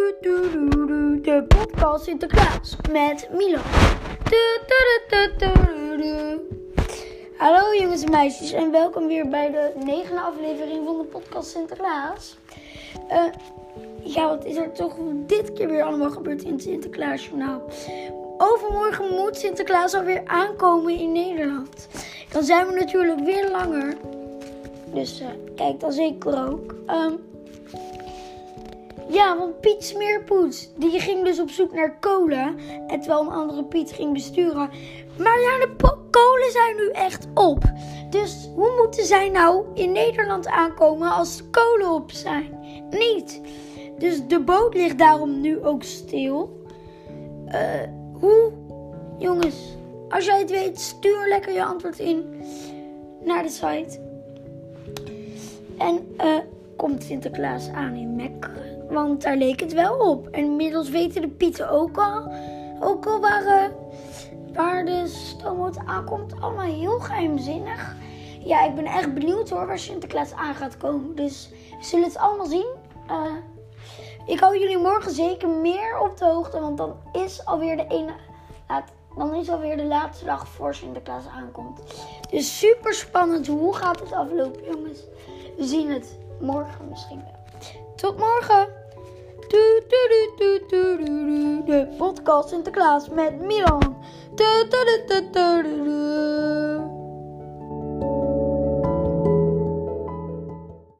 De podcast Sinterklaas met Milan. Hallo jongens en meisjes en welkom weer bij de negende aflevering van de podcast Sinterklaas. Uh, ja, wat is er toch dit keer weer allemaal gebeurd in het Sinterklaasjournaal? Overmorgen moet Sinterklaas alweer aankomen in Nederland. Dan zijn we natuurlijk weer langer. Dus uh, kijk dan zeker ook. Um, ja, want Piet Smeerpoets, die ging dus op zoek naar kolen. En terwijl een andere Piet ging besturen. Maar ja, de kolen zijn nu echt op. Dus hoe moeten zij nou in Nederland aankomen als kolen op zijn? Niet. Dus de boot ligt daarom nu ook stil. Uh, hoe? Jongens, als jij het weet, stuur lekker je antwoord in naar de site. En uh, komt Sinterklaas aan in Mekkeren? Want daar leek het wel op. En inmiddels weten de Pieten ook al, ook al waar, uh, waar de stoomboot aankomt. Allemaal heel geheimzinnig. Ja, ik ben echt benieuwd hoor waar Sinterklaas aan gaat komen. Dus we zullen het allemaal zien. Uh, ik hou jullie morgen zeker meer op de hoogte. Want dan is alweer de ene. Dan is alweer de laatste dag voor Sinterklaas aankomt. Dus super spannend. Hoe gaat het aflopen, jongens? We zien het morgen misschien wel. Tot morgen! De podcast Sinterklaas met Milan.